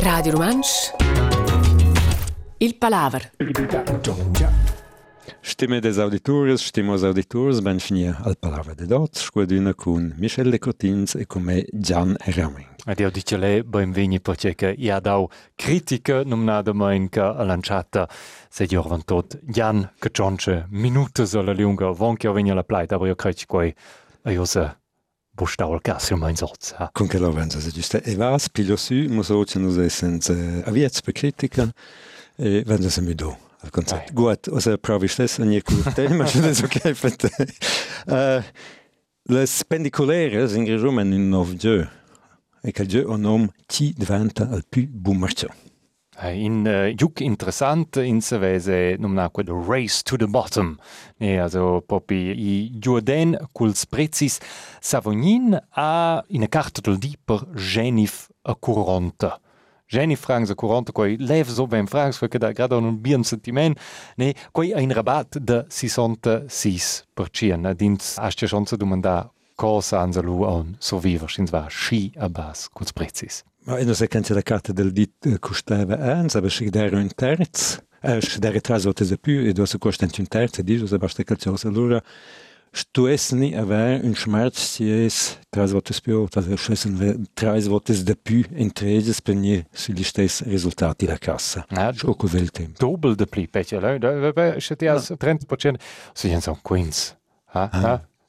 Radio Romansch Il Palaver. Stimme des Auditores, Stimmos Auditors, ben al Palaver de Dot, scuadina con Michel de Cotins e con me Gian Ramming. Ed io dice lei, benveni perché che io ha dato critiche, non nada che ha lanciato, se io ho vantato Gian, che c'è minuti alla lunga, vanno che io vengo alla playa, ma io credo che poi io Con che lo venza se giusta. E vas, pilio su, mus oce nus essens uh, aviets per critica, e venza se mi do. Al concept. Gut, o se provi stessa, nie curte, ma se des ok, fate. Uh, les pendiculeres in resumen in nov dieu. E che dieu o nom ti diventa al più bun marcio. in äh, Juck interessant inzeweise um na de Race to the bottom. Nee also Poppy i Jordan kuls prezis Savonin a in e kartetel dieper Genif a Courante. Jenny Frank se Courante koi leef zo beim Frasfke dat grad un bien sentiment. Nee koi ein Rabat de 66 perien Dins aschte schon ze dummen da Kors an se lo an so wiewer sinn war chi a bas kurz prezis. Ma se canc'è la carta del dit costava ans, aber si dare un terz, eh, si dare tre volte di più, e dopo costa un terz, e dice, se basta calciosa, allora stu esni aver un schmerz si es tre volte più, also schessen tre volte di più in treges per nie sugli stessi risultati la cassa. Ja, Scho quel tempo. Doppel de pli, petje, leu, da, da, c'è ti as 30%, si jen son queens. Ha, ha? Treis, di joinza, treis gada pli. Tre volte di più.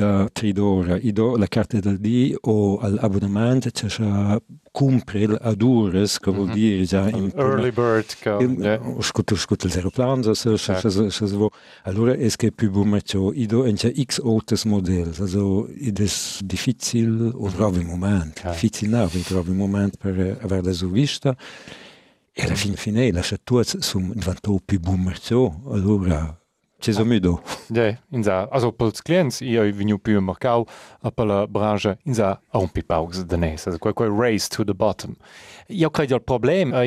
da Tridora. I do la carte da di o all'abbonament c'è cumpre a dures, că vă dir ja in early bird că scutul scutul zero plan, da, să să să exact. să să allora es che più bu metto ido en c'è x outros model, also id es difficil o mhm. trovi moment, exact. difficil na, vi trovi moment per aver la vista, E la fin fine, lascia tuaz sum diventò più bu metto, allora mudo. Ja, in sa, also pels clients, io veniu più mercau, a per la branche, in sa, a un pipaus de nes, also quel, quel race to the bottom. Io credo il problem è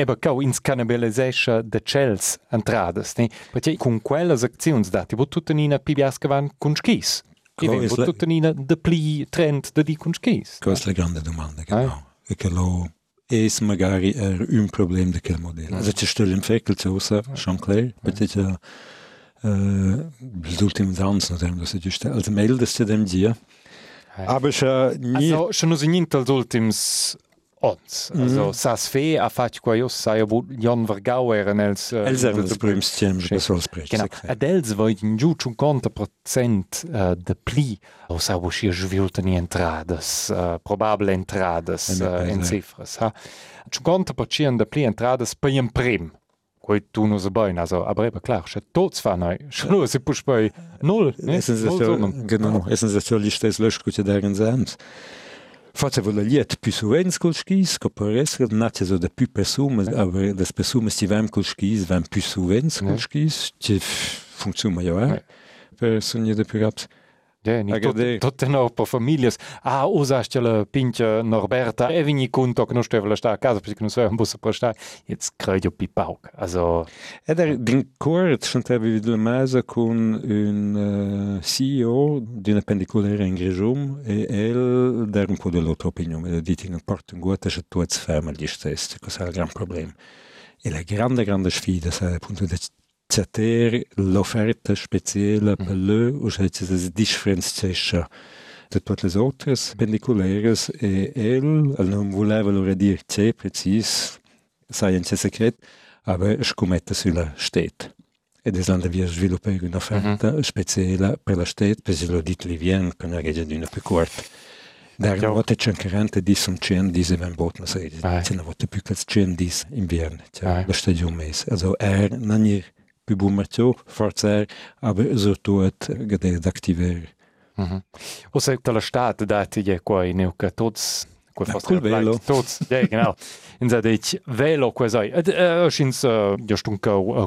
eba cau ins cannibalisesce de cels entrades, ne? Perché con quelle aczioni dati, vo tutta nina pibiasca van con skis. E vo tutta nina de pli trend de di con skis. Questa è la grande domanda, genau. E che lo es magari er un problem de quel modello. Also c'è stel in fekel c'è osa, klar, perché c'è rezultim zans na tem, da se just als meldes te dem dia. Aber scha ni Also schon us nint als ultims ons. Also mm. sas fe a fat qua jos sai ob Jon Vergauer en els äh, els els brümstiem de sols brech. Genau. Adels voit in ju chun conta procent uh, äh, de pli o sa wo schier juvilten entradas, uh, probable entradas uh, en cifras, ha. Chun conta procent de pli entradas per im prim. goit du no se bein also aber eber klar dodsfanner schlo se puch bei null genau essen selich stes lech gute degen sand Fat evaluiert Pusoenskolskis koperesket na zo de pu Persumes awer des Persumes ti wem kolskis wem Pusoenskolskis funktion ma jo son je de pu gehabt. Ja. Ni tot, Agade. tot no per familias. Usaste la pincha Norberta, e vini conto che non steva sta a casa perché non so un busso per stare. Jetzt credo pipauk. Also, Ed er din cort sunt vi de mesa con un uh, CEO di una pendicolera in Grejum e el der un po de l'altra opinione, e dit in guata se tu ets ferma gli stessi, è il gran problema. E la grande, grande sfida è appunto di cercare l'offerta speciale per lui, o se si differenziascia de tutte le altre pendicoleres e el, non voleva loro dire c'è precis, sai in c'è secret, aber scommette sulla state. Ed es landa via sviluppare un'offerta speciale per la state, per se lo dit Livien, con una regia di una più corta. Dar Ja. volta c'è anche rente di un cien di se ben bot, sai, Ah. c'è una volta più che cien di inverno, Ah. cioè la stagione mes. Also er non è Пибумацьо, Фарцер, aber so tut gedeid aktiver. Uh-huh. O sea, tala stat dat je quai neu ca tots quai fost cul velo. Tots, ja, genau. In sa deit velo quai sei. Et uh, schins uh, ja stunca uh,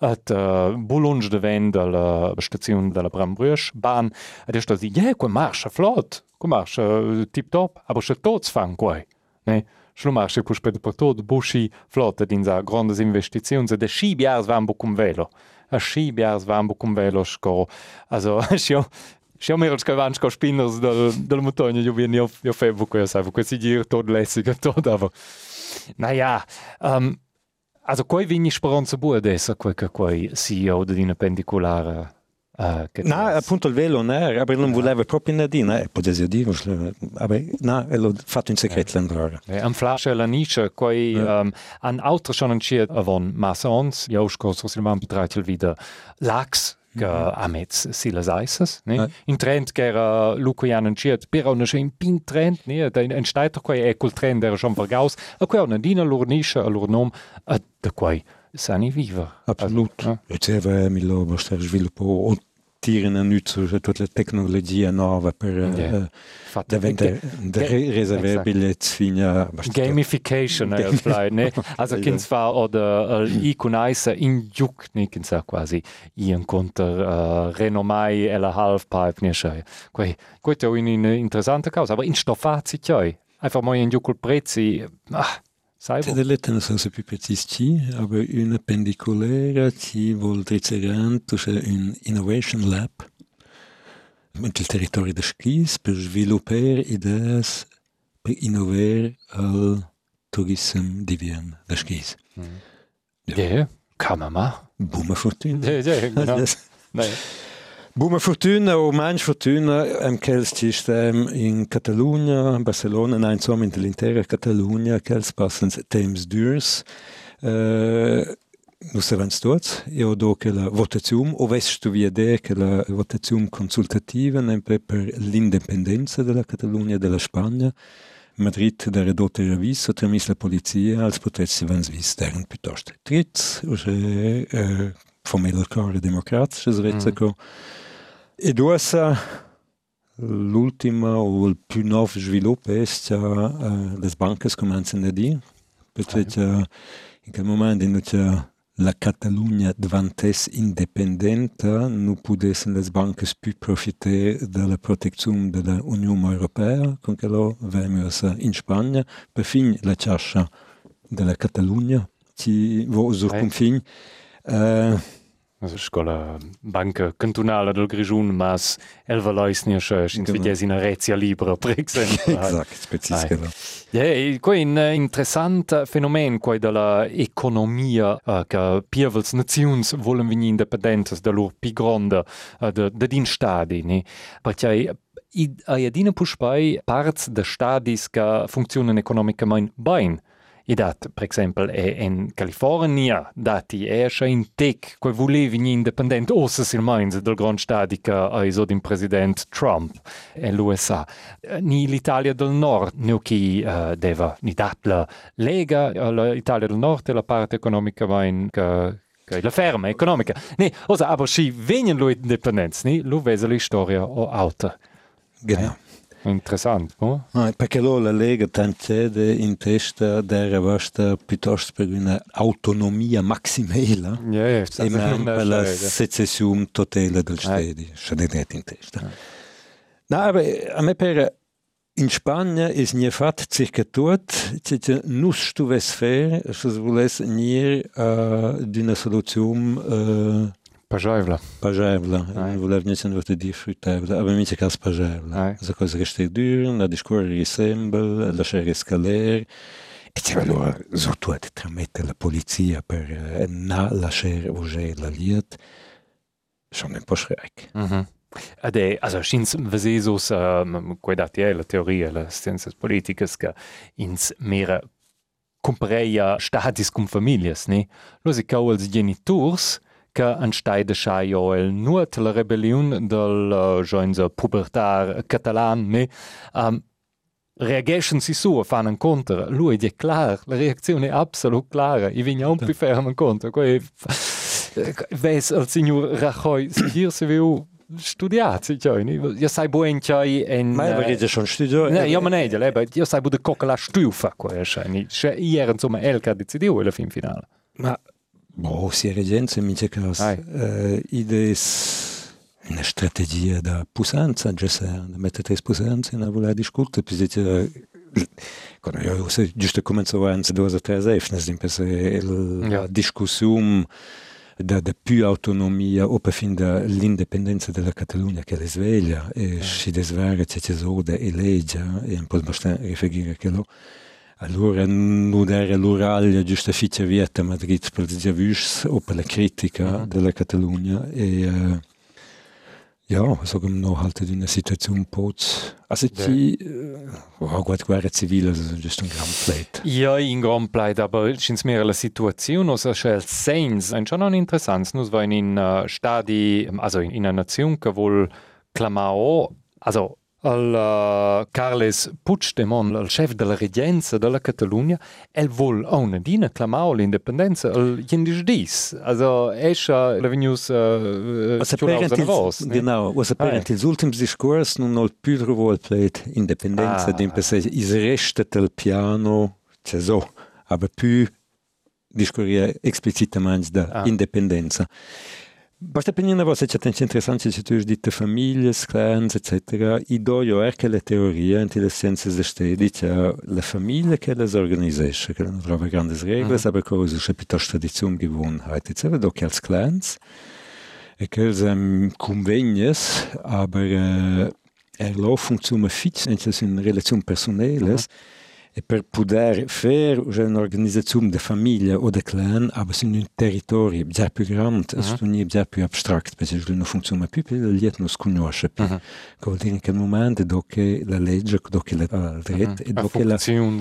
et uh, de vend de la stazione della Brambrüsch Bahn. Et ist da sie, ja, quai marscha flott. Quai marscha tip top, aber sche tots fan quai. Ne? Schlumarsche cu spedportot buschi flotta din za grandes investiziuns de schi biars van bucum velo. A schi biars van bucum velo sco. Also schio schio mir als kavan sco spinners del del montagna io vien io io fe buco io savo quasi dir tot lessig tot aber. Na ja, ähm also koi vini speranza buades a quel che koi CEO de dina pendiculare No, appunto il velo ma non voleva proprio nadina, eh, potessi dire, ma no, e l'ho fatto in segreto l'androre. Ja, am Flasche la Nische, koi Ja. um, an Auto schon entschied avon Massons, ja uskos, was il man betreitel wieder Lachs, che amets silas eises, ne? Ja. In Trend che era Luco Jan entschied, però non c'è in pin Trend, ne? Da in steiter quei è quel Trend era schon vergaus, a quei una dina lor Nische, a lor nom, a da quei sani viva. Absolut. Ja. E c'era Milo Boster sviluppo o tirano in tutte le tecnologie nuove per eh, Fatta diventare biglietti fino a Gamification eh, vielleicht, ne? Also kins war oder äh, i kunaisa in juk ne kins quasi i encounter äh, renomai ella half pipe ne schei. Quei quei è una interessante causa, aber in stoffazzi tjoi. Einfach mal in jukul prezzi. Ah, sai C'è bo. delle lettere non so se più precisi, aber una pendicolare ci vuol dire un innovation lab nel territorio di skis per sviluppare idee per innovare al turismo d'Ivern da skis. Ja, kann man machen. Buona fortuna. Ja, ja, genau. Nein. Buona fortuna o manch fortuna am chels sistem in Catalunya, Barcelona, nein, insomma in l'intera Catalunya, chels passens temps durs. Uh, nu savens tots, io do che la votazione, o vesto via de che la votazione consultativa nempe per l'indipendenza della Catalunya e della Spagna, Madrid da ridotte avviso tramis la polizia als potessi vans vis deren piuttosto tritz, o se uh, former le corps des démocrates, mm. Et d'où ça, l'ultime ou le plus neuf sviluppé, c'est euh, euh, les banques, comme on s'en a dit? Peut-être ah, euh, qu'à un moment, dans euh, la Catalogne devantait indépendante, nous pouvions les banques plus profiter de la protection de l'Union européenne, comme nous sommes en Espagne, pour finir la charge de la Catalogne qui vaut sur ouais. confine. Scola banca cantonale del Grigiun, mas elva lois ne schei, in Genau. vides in Rezia libera, per esempio. Exakt, specifisch. Ai. Ja, e quei un eh, interessant fenomen quei della economia uh, che pievels naziuns volen vegni independentes da lor pi gronda uh, de, de din stadi, ne? Perché i a adina puspai parts de stadis che funzionan economicament bain. I dat, per esempio, è in California, dati è scha in tec, quei volevi ni independent, ossa sil mainz del grand stadi che ha iso din president Trump e l'USA. Eh, Ni l'Italia del Nord, nu chi uh, deva, ni dat la Lega, eh, l'Italia del Nord è la parte economica main che che la ferma economica. Ne, osa, aber si venien lo independenz, ni, lo vese la storia o auta. Genau. Interessant, no? Ah, perché allora la Lega tancede in testa della vostra piuttosto per una autonomia maximale Ja, ja, e non per la secessione totale del Eh. Stato. Ce l'avete in testa. No, aber a me per in Spagna is nie fat circa tot, che nus tu ves fer, se voles nier uh, d'una soluzione uh, Pažaevla. Pažaevla. Vula vnitën vërtet dishur ta vla, apo më që ka Pažaevla. Za kohë që është dyrën, la dishkuar i sembl, la shërë skaler. E që valua zortua të tramete la policia për na la shërë u zhej la ljetë, shumë në poshrek. Mhm. Ade, also schins vesesus um, quedatie la teoria la sciences politicas că ins mera compreia statis cum familias, ne? Lo se cau als genitors, che an steide schaio el nuot la rebellion del uh, joinza pubertar catalan, ne? Um, reagiscono si su fare un contro, lui è chiaro, la reazione è assolutamente clara, i vignon più fermo un contro, quei ves al signor Rajoy, si hier se viu studiato, cioè, io sai buon cioè en Ma eh, avete schon studiato? No, io non è, lei, io sai bude cocca la stufa, cioè, cioè, ieri insomma El che ha deciso alla fin finale. Ma, Бо, си реденце ми тека идејс на стратегија да пусанца джеса, да метете из пусанца на владиш култа, пизите Quando eu sei, justo começou antes duas ou três vezes, nós pensei, a discussão da, da più autonomia ou para fim da l'independência da Catalunha, que ela é velha, e se desvara, se tesoura e leia, e podemos referir aquilo. Yeah. Allora non era l'Uralia giusta ficcia vieta a Madrid per giavus o per la critica Mhm. della Catalogna e eh, ja, so come no halt in una situazione un po' also Ja. ci eh, oh, guarda guerra civile das ist just un gran plate Ja, in Grand Plate, aber schins mir la Situation, also schel Saints, ein schon ein interessant, nus war in uh, Stadi, also in einer Nation, wohl clamao, also al uh, Carles Puigdemont, il chef della regenza della Catalogna, el vol una dina clamao l'indipendenza al jindisch dis. Also escha la venius uh, apparent ils, vos, genau, was apparent ils ultims discurs non nol pudro vol plate independenza Ah. ah. d'impese is resta del piano c'è so, aber più discorria explicitamente da Ah. ah. Independenza. Basta penina voce c'è tanto interessante c'è tu dite famiglie, clans, eccetera. I do io er che le teorie anti le scienze de stedi c'è la famiglia che le organizzesce, che non trova grandi regole, Mhm. aber cosa c'è piuttosto tradizione gewohnheit. Jetzt vedo che als clans e che um, convegnes, aber äh, er laufen zum fix in relation personelles Et per poder faire une organisation de famille ou de clan, aber sind un territori bien plus grand, mm bien plus abstract, parce que nu funcționează plus, pentru că liet nu scunoaște plus. Uh -huh. Că dire că în moment doce la lege, doce la mhm. drept, uh -huh. e doce la... Funcțiune,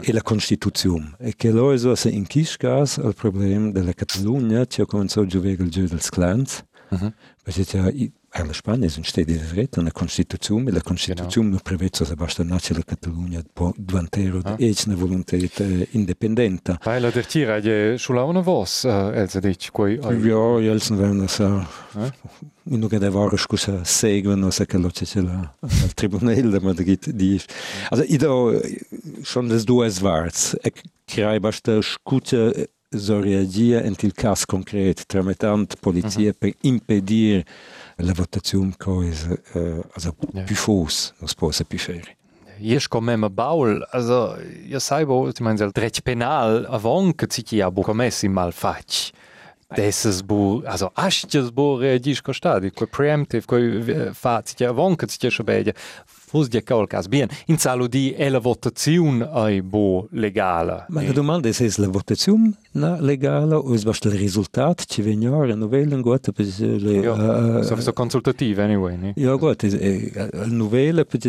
E la Constituțium. E că lor so se închiși al problem de la Catalunia, ce a comențat a juve el jeu dels clans, uh mhm. -huh. pentru că Alle Spaniens steht die Rede an der Konstitution. Mit der genau. prevede la Bastonaccia la Catalunya può dvantare ah. e una volontarietà indipendente. Ma la tertira è sulla una voce, Elsa dice? Quei, ai... Ja, Elsa venne sa... Eh? Uno che deve ora scusa seguono se che lo c'è la, al tribunale ma da git di also i do schon das du es e krei basta scute so reagire in til cas concreto, trametant polizie mm -hmm. per impedire la votaziun co es uh, also ja. più fos nos posa più feri Isch kom memme Baul, also, ja sai bo, ich mein, el dretsch penal avon, che si chi abu comessi mal fatsch. Desas bu, also ashtjas bu reagisco stadi, quel preemptive, quel fazia, voncats tia shabedia, fos dia calcas bien. In salu di e la votaziun ai bu legala. Ma la domanda è se la votaziun na legala o es basta il risultat ci venior e novella in guata per le... So, so consultativa anyway, ne? Jo, guata, il novella per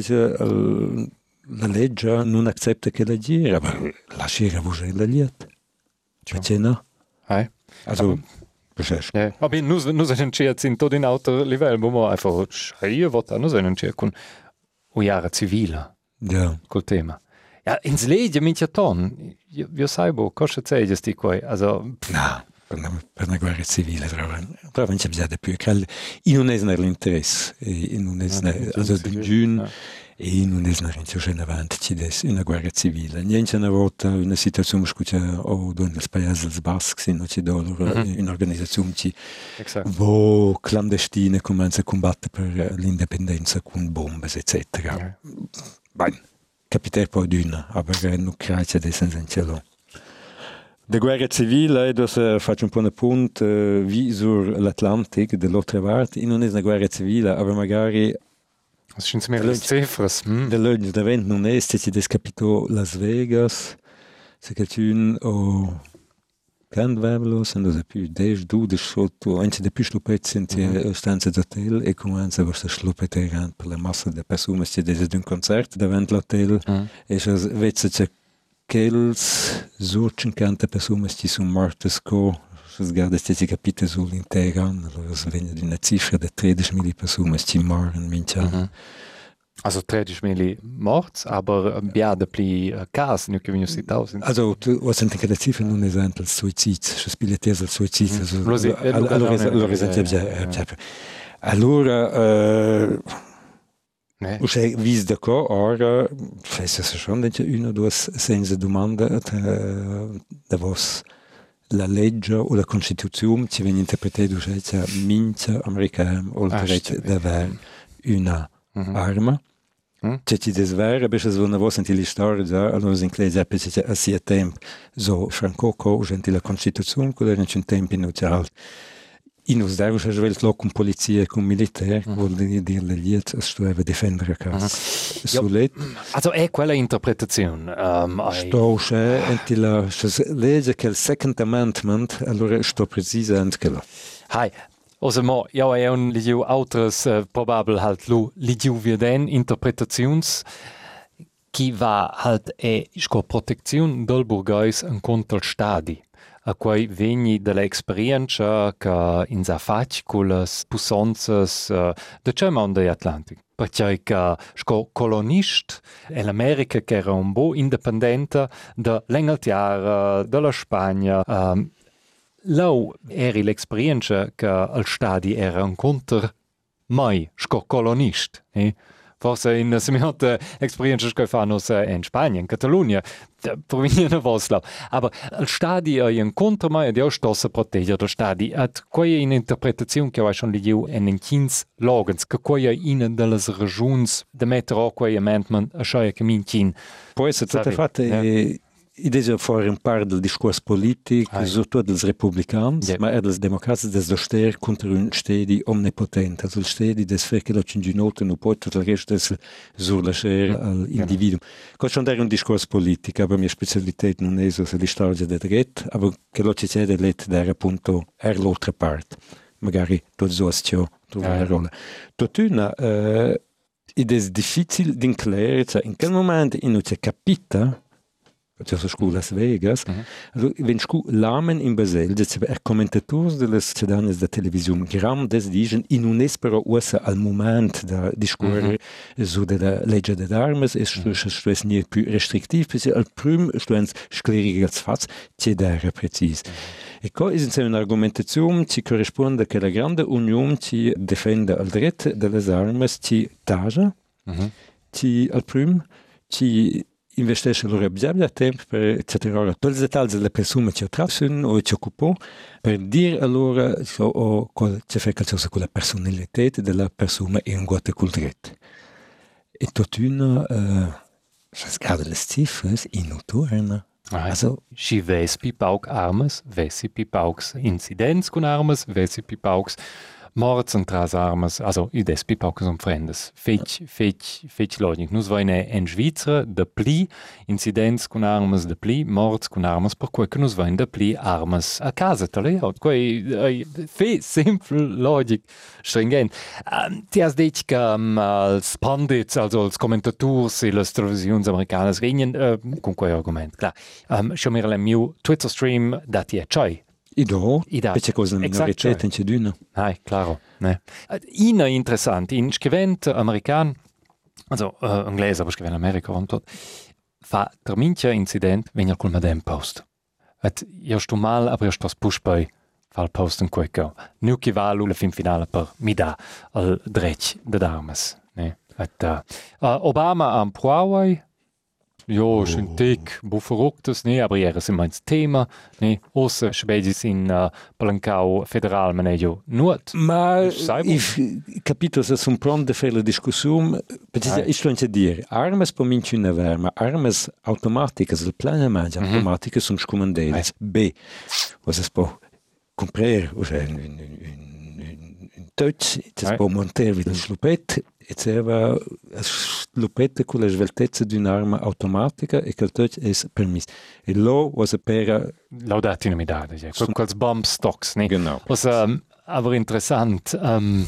la legge non accetta che la gira, ma la gira vuoi la lieta. Perché no? Eh? Also? Ja, aber nus nus en cia in tot in alter livel, bo mo einfach schreie vota, nus en cia con o jara civila. Ja. col tema. Ja, ins legge minchia ton. Io, io sai bo, cosa c'è sti qua? Also, No, per una, guerra civile trova, trova non c'è bisogno di più. Che io non è l'interesse, e non è also di giun, e in un'esmarință și în cides, în guerra civile. Niente una volta in una situazione cu ce o doamnă spaiază z basc, sin o ce dolor, în mhm. eh, organizațiune ci vo clandestine comanță combate per l'indipendenza con bombe, etc. Eh. Bine, capiter poi d'una, aber nu crace de sens în celor. De guerra civile, ed eh, faccio un po' un appunt, uh, vi sur l'Atlantic, dall'altra parte, non è una guerra civile, ma magari Das sind les cifras. Hm. de l'ogni d'event non è, se ci descapito Las Vegas, se che c'è o Can vevelo, se non più 10, 12 sotto, anche di più slupet sind Mhm. die stanze d'hotel e comincia a questa slupet per la massa di persone che dese d'un concert davanti l'hotel Hm. e se vetse che quels surgen canta persone che sono morte sco se sguarda ste si capite sull'intera allora se venne di una cifra di 13.000 persone che moren mincia Mhm. Also 30 Mili morts, aber biade pli uh, cas, nu che vegno si tausend. Also, tu, was sind che le cifre non esempio il suicidio, se spiletese il suicidio, Mhm. also, allora, allora, Giannini, allora, eh, esempio, eh, eh. esempio. Allora, eh, Ne? Usè vis da co ora fesse se due senza domanda da, da vos la legge o la Constituzione ci viene interpretata come mince americana oltre ah, il diritto di avere una mhm. arma. Če ti das wäre, bist es wunderbar, sind la Listare da, allora sind gleich sehr bis a sia temp, so Franco, co, gente la Constituzione, quella era c'è un tempo inutile. Altro. In us deu se svelt lo con polizia e con militare, Mhm. vuol dire le liet, es stueva difendere a casa. Ja. Sulet, Also è quella interpretazione. Um, ai- sto c'è, enti la, se legge che il Second Amendment, allora sto precisa là. Hai. Also mo, ja, è un ligiu autres uh, probabel halt lu ligiu wir den interpretations chi va halt è sco protezione del burgais en contra stadi a quei vegni dalla experiencia ca insa faticulas, pusanzas uh, de ceman de Atlantic. Perché ca sco colonist e l'America che era un bo independente da l'Engeltiara, dalla Spagna, um, Lau eri l'experiencia ca al stadi era un conter mai sco colonist. Eh? Forse in semiote esperienza che fanno in Spagna, in Catalunya, provengono vostra. Aber al stadi è un contro mai ed io sto a proteggere il stadi. At quella in interpretazione che ho schon ligiu en in kins logens, che quella in delle regioni de mettere o quei amendment a scia che min kin. Può essere tutte Sabe, fatte, ja. eh, idea fare un par del discorso politico, Hai. soprattutto dels republicans, Ja. ma er dels democrats des da ster contro un stedi omnipotente. Also stedi des fer che lo cinginote non può tutto il resto des sur la scera al individuum. Cosa schon der un discorso politico, aber mia specialità non è so la storia del dret, aber che lo cede let der appunto er l'altra parte. Magari tot so astio trova la ja. rolla. Totuna, eh, ed è difficile d'inclare, cioè in quel momento in cui capita So scu Las Vegas. Mhm. Also, wenn scu lamen in Basel, jetzt er commentators de las cidanes da television, gram des digen in un espero usa al moment da discorre so de la legge de armes, es stu stu es nie più restrictiv, perché al prim stu ens scleriga als faz, c'è dare precis. E co is in un'argumentazione ci corrisponde che la grande unione ci difende al dret de las armes, ci taja, Mhm. ci al prim ci investește lor răbdarea, timp, etc. Toți detalhele pe sumă ce trasen o ce ocupă, per dir allora o ce fai calcio cu la personalitate de la persoană în gote cu drept. E tot una, uh, gerade les cifres, inuturna. Also, și vezi pe pauc armes, vezi pe pauc incidenți cu armes, vezi pe pauc und tras armes, also i des pipaucs um fremdes. Fetch, fetch, fetch logik. Nus vaine en Svizra de pli incidents con armes de pli, morts con armes, per quei che nus vain de pli armes a casa, tale ja, quei ei, fe simple logik stringent. Um, ti has dit che um, als pandits, also als commentators e les televisiuns americanas regnen uh, con quei argument, klar. Um, schon mir le miu Twitter stream dat je chai. I do, I da. perché cosa minorità cioè. in c'è d'una. Nein, claro. Ne. Ina interessant, in Skevent Amerikan, also äh, Angles, aber Skevent Amerika und dort, fa der mincha incident wenn ihr col madem post. Et sto mal, aber io sto push bei fal posten queco. Nu che va la fin finale per mi da al drech de dames. Ne. Et, uh, Obama am Huawei, Jo, schön dick, bu verrücktes, ne, aber er ist immer ins Thema, ne, außer Schwedisch in uh, Palancao federal, man jo nuot. Ma il capito se sono pronte fare la discussione, perché Ah. sto a dire, armas per minci una vera, ma armas automatiche, il piano mangia Mhm. automatiche sono scomandate. B, cosa si può comprare, cioè un, un, un, un touch, ci si Ah. E la slupette con la sveltezza di un'arma automatica e che il touch è permesso. E lo was per... Laudati ja. Som- Quels Bomb Stocks, ne. Genau. Was um, aber interessant, um,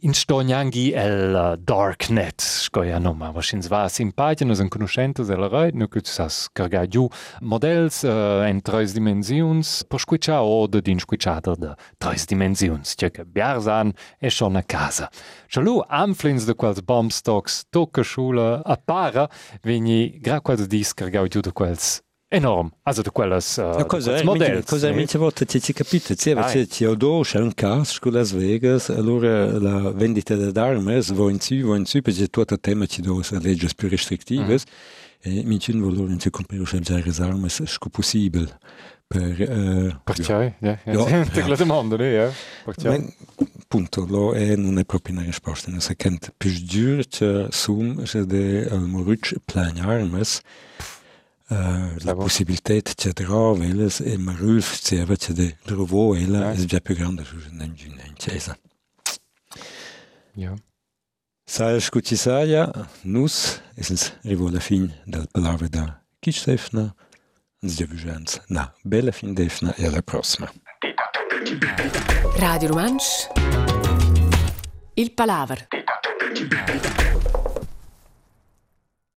in Stonjangi el uh, Darknet, scoia noma, was in va simpatia, nos en conoscentes el reit, nu que sas carga giù models uh, en tres dimensions, per squiccia o de din squicciata de tres dimensions, cioè che biarsan è schon a casa. Schalu amflins de quels bombstocks, tocca schula a para, vegni gra quels dis carga giù de quels enorm. Also da quelles uh, Ja, cosa è? modelli. Cosa è? Mince volta ci ci capite, ci Ah, ci ci odo c'è un caso con Las Vegas, allora la vendita d'armi va in su, va in su, perché tutto il tema ci do se leggi più restrittive e mince un valore in su comprare c'è già le armi è possibile per eh, Perché? Ja, ja. Ja, ja. la domanda? Ja. Perché? Men, punto, lo è non è proprio una risposta, non si kent più che sum se de al moruc plan armes la Bravo. possibilità c'è tra veles e marulf c'era c'è de trovo e la Ja. è già più grande su un in cesa. Ja. Sai scuci saia, nus es ens rivo la fin del palave da Kischsefna, ens giavugens na bella fin defna e alla prossima. Radio Romansch. Il Palaver.